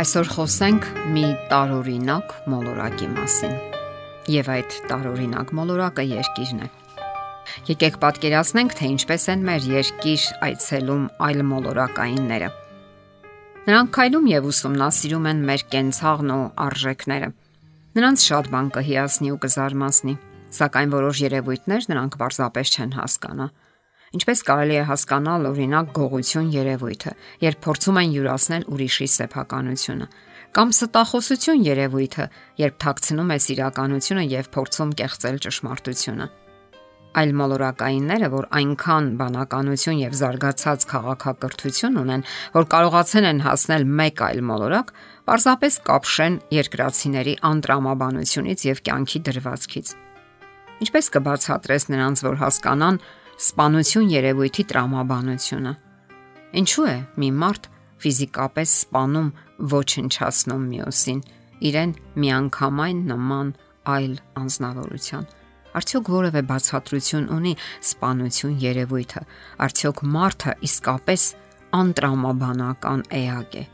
Այսօր խոսենք մի տարօրինակ մոլորակի մասին։ Եվ այդ տարօրինակ մոլորակը երկիրն է։ Եկեք պատկերացնենք, թե ինչպես են մեր երկիր այցելում այլ մոլորակայինները։ Նրանք քայլում եւ ուսումնասիրում են մեր կենցաղն ու արժեքները։ Նրանց շատ բան կհիացնի ու կզարմացնի, սակայն որոշ երևույթներ նրանք պարզապես չեն հասկանա Ինչպես կարելի է հասկանալ օրինակ գողություն երևույթը, երբ փորձում են յուրացնել ուրիշի սեփականությունը, կամ ստախոսություն երևույթը, երբ թաքցնում է իրականությունը եւ փորձում կեղծել ճշմարտությունը։ Այլ մոլորակայինները, որ այնքան բանականություն եւ զարգացած քաղաքակրթություն ունեն, որ կարողացել են հասնել մեկ այլ մոլորակ, պարզապես կապշեն երկրացիների անտրամաբանությունից եւ կյանքի դրվածքից։ Ինչպես կբացատրես նրանց, որ հասկանան, սպանություն երևույթի տրամաբանությունը։ Ինչու է մի մարդ ֆիզիկապես սպանում ոչնչացնում մյուսին, իրեն միանգամայն նման այլ անznավորության։ Արդյոք որևէ բացատրություն ունի սպանություն երևույթը։ Արդյոք մարդը իսկապես անտրամաբանական էակ է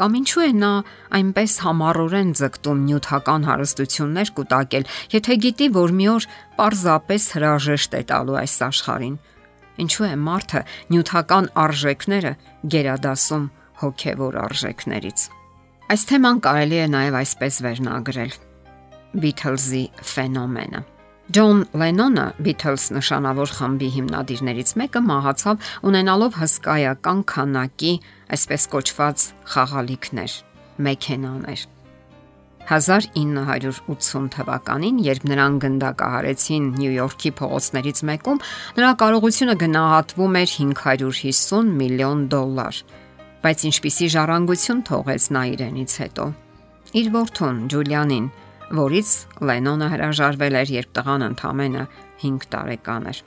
կամ ինչու է նա այնպես համառորեն ձգտում նյութական հարստություններ կուտակել, եթե գիտի, որ մի օր պարզապես հրաժեշտ է տալու այս աշխարհին։ Ինչու է մարդը նյութական արժեքները գերադասում հոգևոր արժեքներից։ Այս թեման կարելի է նաև այսպես վերնագրել. Beatles-ի ֆենոմենը։ Ջոն Լենոնը Beatles նշանավոր խմբի հիմնադիրներից մեկը մահացավ ունենալով հսկայական քանակի այսպես կոչված խաղալիքներ, մեքենաներ։ 1980 թվականին, երբ նրան գնդակահարեցին Նյու Յորքի փողոցներից մեկում, նրա կարողությունը գնահատվում էր 550 միլիոն դոլար։ Բայց ինչպիսի ժառանգություն թողեց նա իրենից հետո։ Իր որդուն Ջուլիանին, որից Լենոնը հրաժարվել էր, երբ տղան ընդամենը 5 տարեկան էր։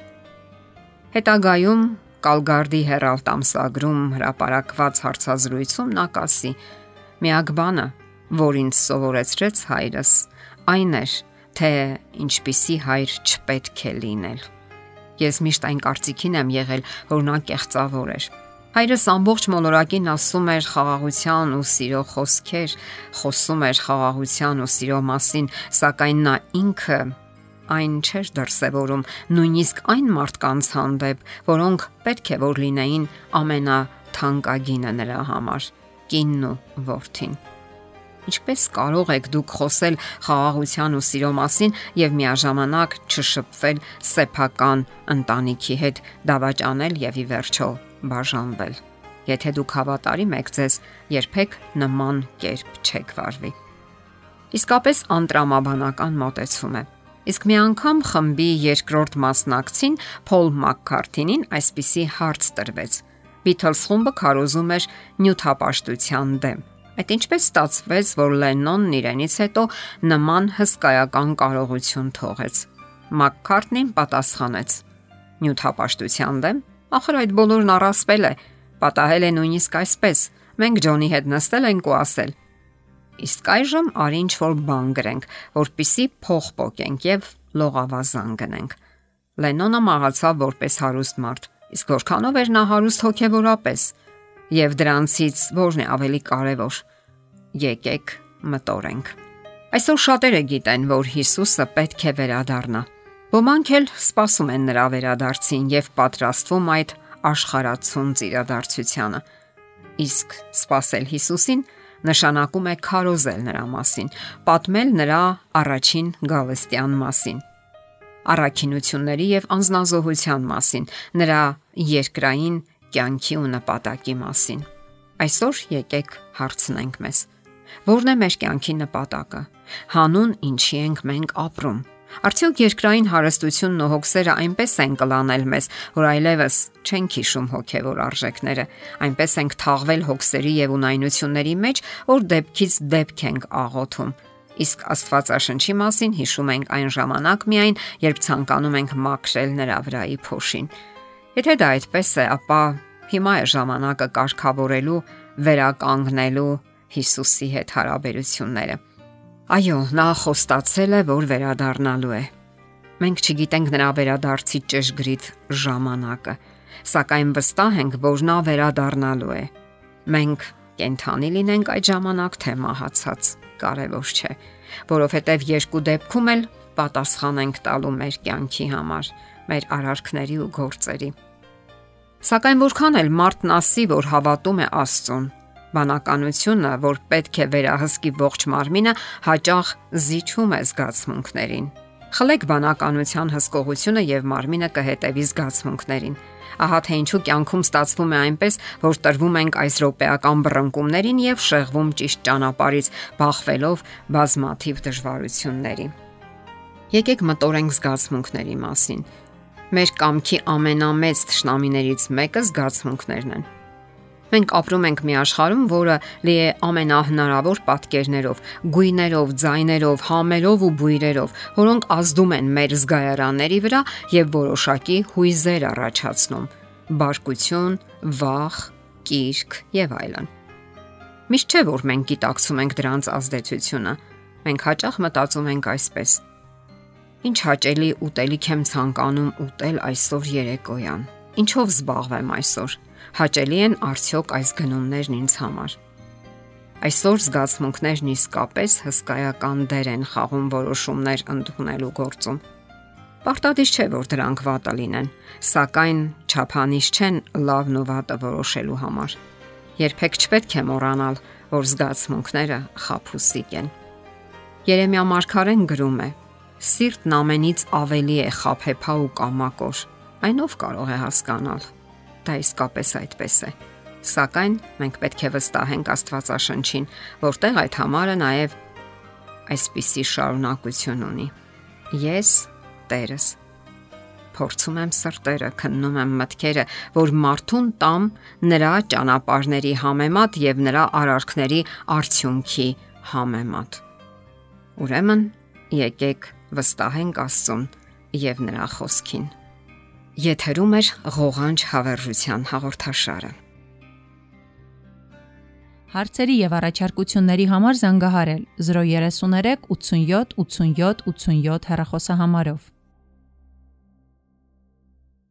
Հետագայում Կալգարդի Հերալդ ամսագրում հրապարակված հարցազրույցում նա կասի. Միակ բանը, որ ինձ սովորեցրեց հայրս, այն էր, թե ինչպիսի հայր չպետք է լինել։ Ես միշտ այն կարծիքին եմ եղել, որ նա կեղծավոր էր։ Հայրս ամբողջ մոլորակին ասում էր խաղաղության ու սիրո խոսքեր, խոսում էր խաղաղության ու սիրո մասին, սակայն նա ինքը այն չէր դրսևորում նույնիսկ այն մարդկանց հանդեպ, որոնք պետք է որ լինեին ամենաթանկագինը նրա համար՝ կինն ու որդին։ Ինչպես կարող եք դուք խոսել խաղաղության ու սիրո մասին եւ միաժամանակ չշփվել սեփական ընտանիքի հետ, դավաճանել եւ ի վերջո բաժանվել։ Եթե դուք հավատարիմ եք ձեզ, երբեք նման կերպ չեք վարվի։ Իսկապես անտրամաբանական մոտեցում է Իսկ մի անգամ խմբի երկրորդ մասնակցին Փոլ Մակքարթինին այսպիսի հարց տրվեց. Beatles խումբը քարոզում էր նյութապաշտության դեմ։ Այդ ինչպես ստացվեց, որ Լեննոնն իրենից հետո նման հսկայական կարողություն թողեց։ Մակքարթնին պատասխանեց. Նյութապաշտության դեմ։ Ախր այդ բոլորն առասպել է։ Պատահել է նույնիսկ այսպես։ Մենք Ջոնի հետ նստել ենք ու ասել. Իսկ այժմ արի ինչ որ բան գրենք, որpիսի փող փոկենք եւ լողավազան գնենք։ Լենոնը մահացավ որպես հարուստ մարդ, իսկ որքանով էր նա հարուստ հոգեվորապես եւ դրանցից որն է ավելի կարևոր։ Եկեք մտորենք։ Այսօր շատերը գիտեն, որ Հիսուսը պետք է վերադառնա։ Ոմանք էլ սպասում են նրա վերադարձին եւ պատրաստվում այդ աշխարհացուն ծիրադարձությանը։ Իսկ սпасել Հիսուսին նշանակում է քարոզել նրա մասին, պատմել նրա առաջին գալստյան մասին, առաքինությունների եւ անznազողության մասին, նրա երկրային կյանքի ու նպատակի մասին։ Այսօր եկեք հարցնենք մեզ. Որն է մեր կյանքի նպատակը։ Հանուն ինչի ենք մենք ապրում Արդյոք երկրային հարստությունն ու հոգսերը այնպես են կլանել մեզ, որ այլևս չենք հիշում հոգևոր արժեքները, այնպես ենք թաղվել հոգսերի եւ ունայնությունների մեջ, որ դեպքից դեպք ենք աղոթում։ Իսկ Աստվածաշնչի մասին հիշում ենք այն ժամանակ միայն, երբ ցանկանում ենք մաքրել նրա վրայի փոշին։ Եթե դա այդպես է, ապա հիմա է ժամանակը կարգավորելու, վերականգնելու Հիսուսի հետ հարաբերությունները Այո, նա խոստացել է, որ վերադառնալու է։ Մենք չգիտենք նրա վերադարձի ճշգրիտ ժամանակը, սակայն վստահ ենք, որ նա վերադառնալու է։ Մենք կենթանի լինենք այդ ժամանակ թե մահացած, կարևոր չէ, որովհետև երկու դեպքում էլ պատասխան ենք տալու մեր կյանքի համար, մեր արարքների ու գործերի։ Սակայն որքան էլ մարդն ասի, որ հավատում է Աստծուն, բանականությունը, որ պետք է վերահսկի ողջ մարմինը, հաճախ զիջում է զգացմունքներին։ Խլեք բանականության հսկողությունը եւ մարմինը կհետևի զգացմունքներին։ Ահա թե ինչու կյանքում ստացվում է այնպես, որ տրվում ենք այս ռոպեական բռնկումներին եւ շեղվում ճիշտ ճանապարից, բախվելով բազմաթիվ դժվարությունների։ Եկեք մտորենք զգացմունքների մասին։ Մեր կամքի ամենամեծ ճշնամիներից մեկը զգացմունքներն են։ Մենք ապրում ենք մի աշխարհում, որը լի է ամենահնարավոր պատկերներով, գույներով, ձայներով, համերով ու բույրերով, որոնք ազդում են մեր զգայարանների վրա եւ որոշակի հույզեր առաջացնում՝ բարկություն, վախ, կիրք եւ այլն։ Միշտ չէ որ մենք գիտակցում ենք դրանց ազդեցությունը։ Մենք հաճախ մտածում ենք այսպես. Ինչ հաճելի ուտելիք եմ ցանկանում ուտել այսօր երեկոյան։ Ինչով զբաղվեմ այսօր հաճելի են արդյոք այս գնումներն ինձ համար։ Այսօր զգացմունքներն իսկապես հսկայական դեր են խաղում որոշումներ ընդունելու գործում։ Պարտադիր չէ, որ դրանք վատը լինեն, սակայն չափանիշ չեն լավն ու վատը որոշելու համար։ Երբեք չպետք է մոռանալ, որ զգացմունքները խափուսիկ են։ Երեմիա Մարգարեն գրում է. Սիրտն ամենից ավելի է խափեփա ու կամակոր։ Այն ով կարող է հասկանալ դա իսկապես այդպես է։ Սակայն մենք պետք է վստահենք Աստվածաշնչին, որտեղ այդ համարը նաև այսպիսի շարունակություն ունի։ Ես Տերս փորձում եմ սրտերը, քննում եմ մտքերը, որ մարդուն տամ նրա ճանապարհների համեմատ եւ նրա արարքների արդյունքի համեմատ։ Ուրեմն եկեք վստահենք Աստծուն եւ նրա խոսքին։ Եթերում է ղողանջ հավերժության հաղորդաշարը։ Հարցերի եւ առաջարկությունների համար զանգահարել 033 87 87 87 հեռախոսահամարով։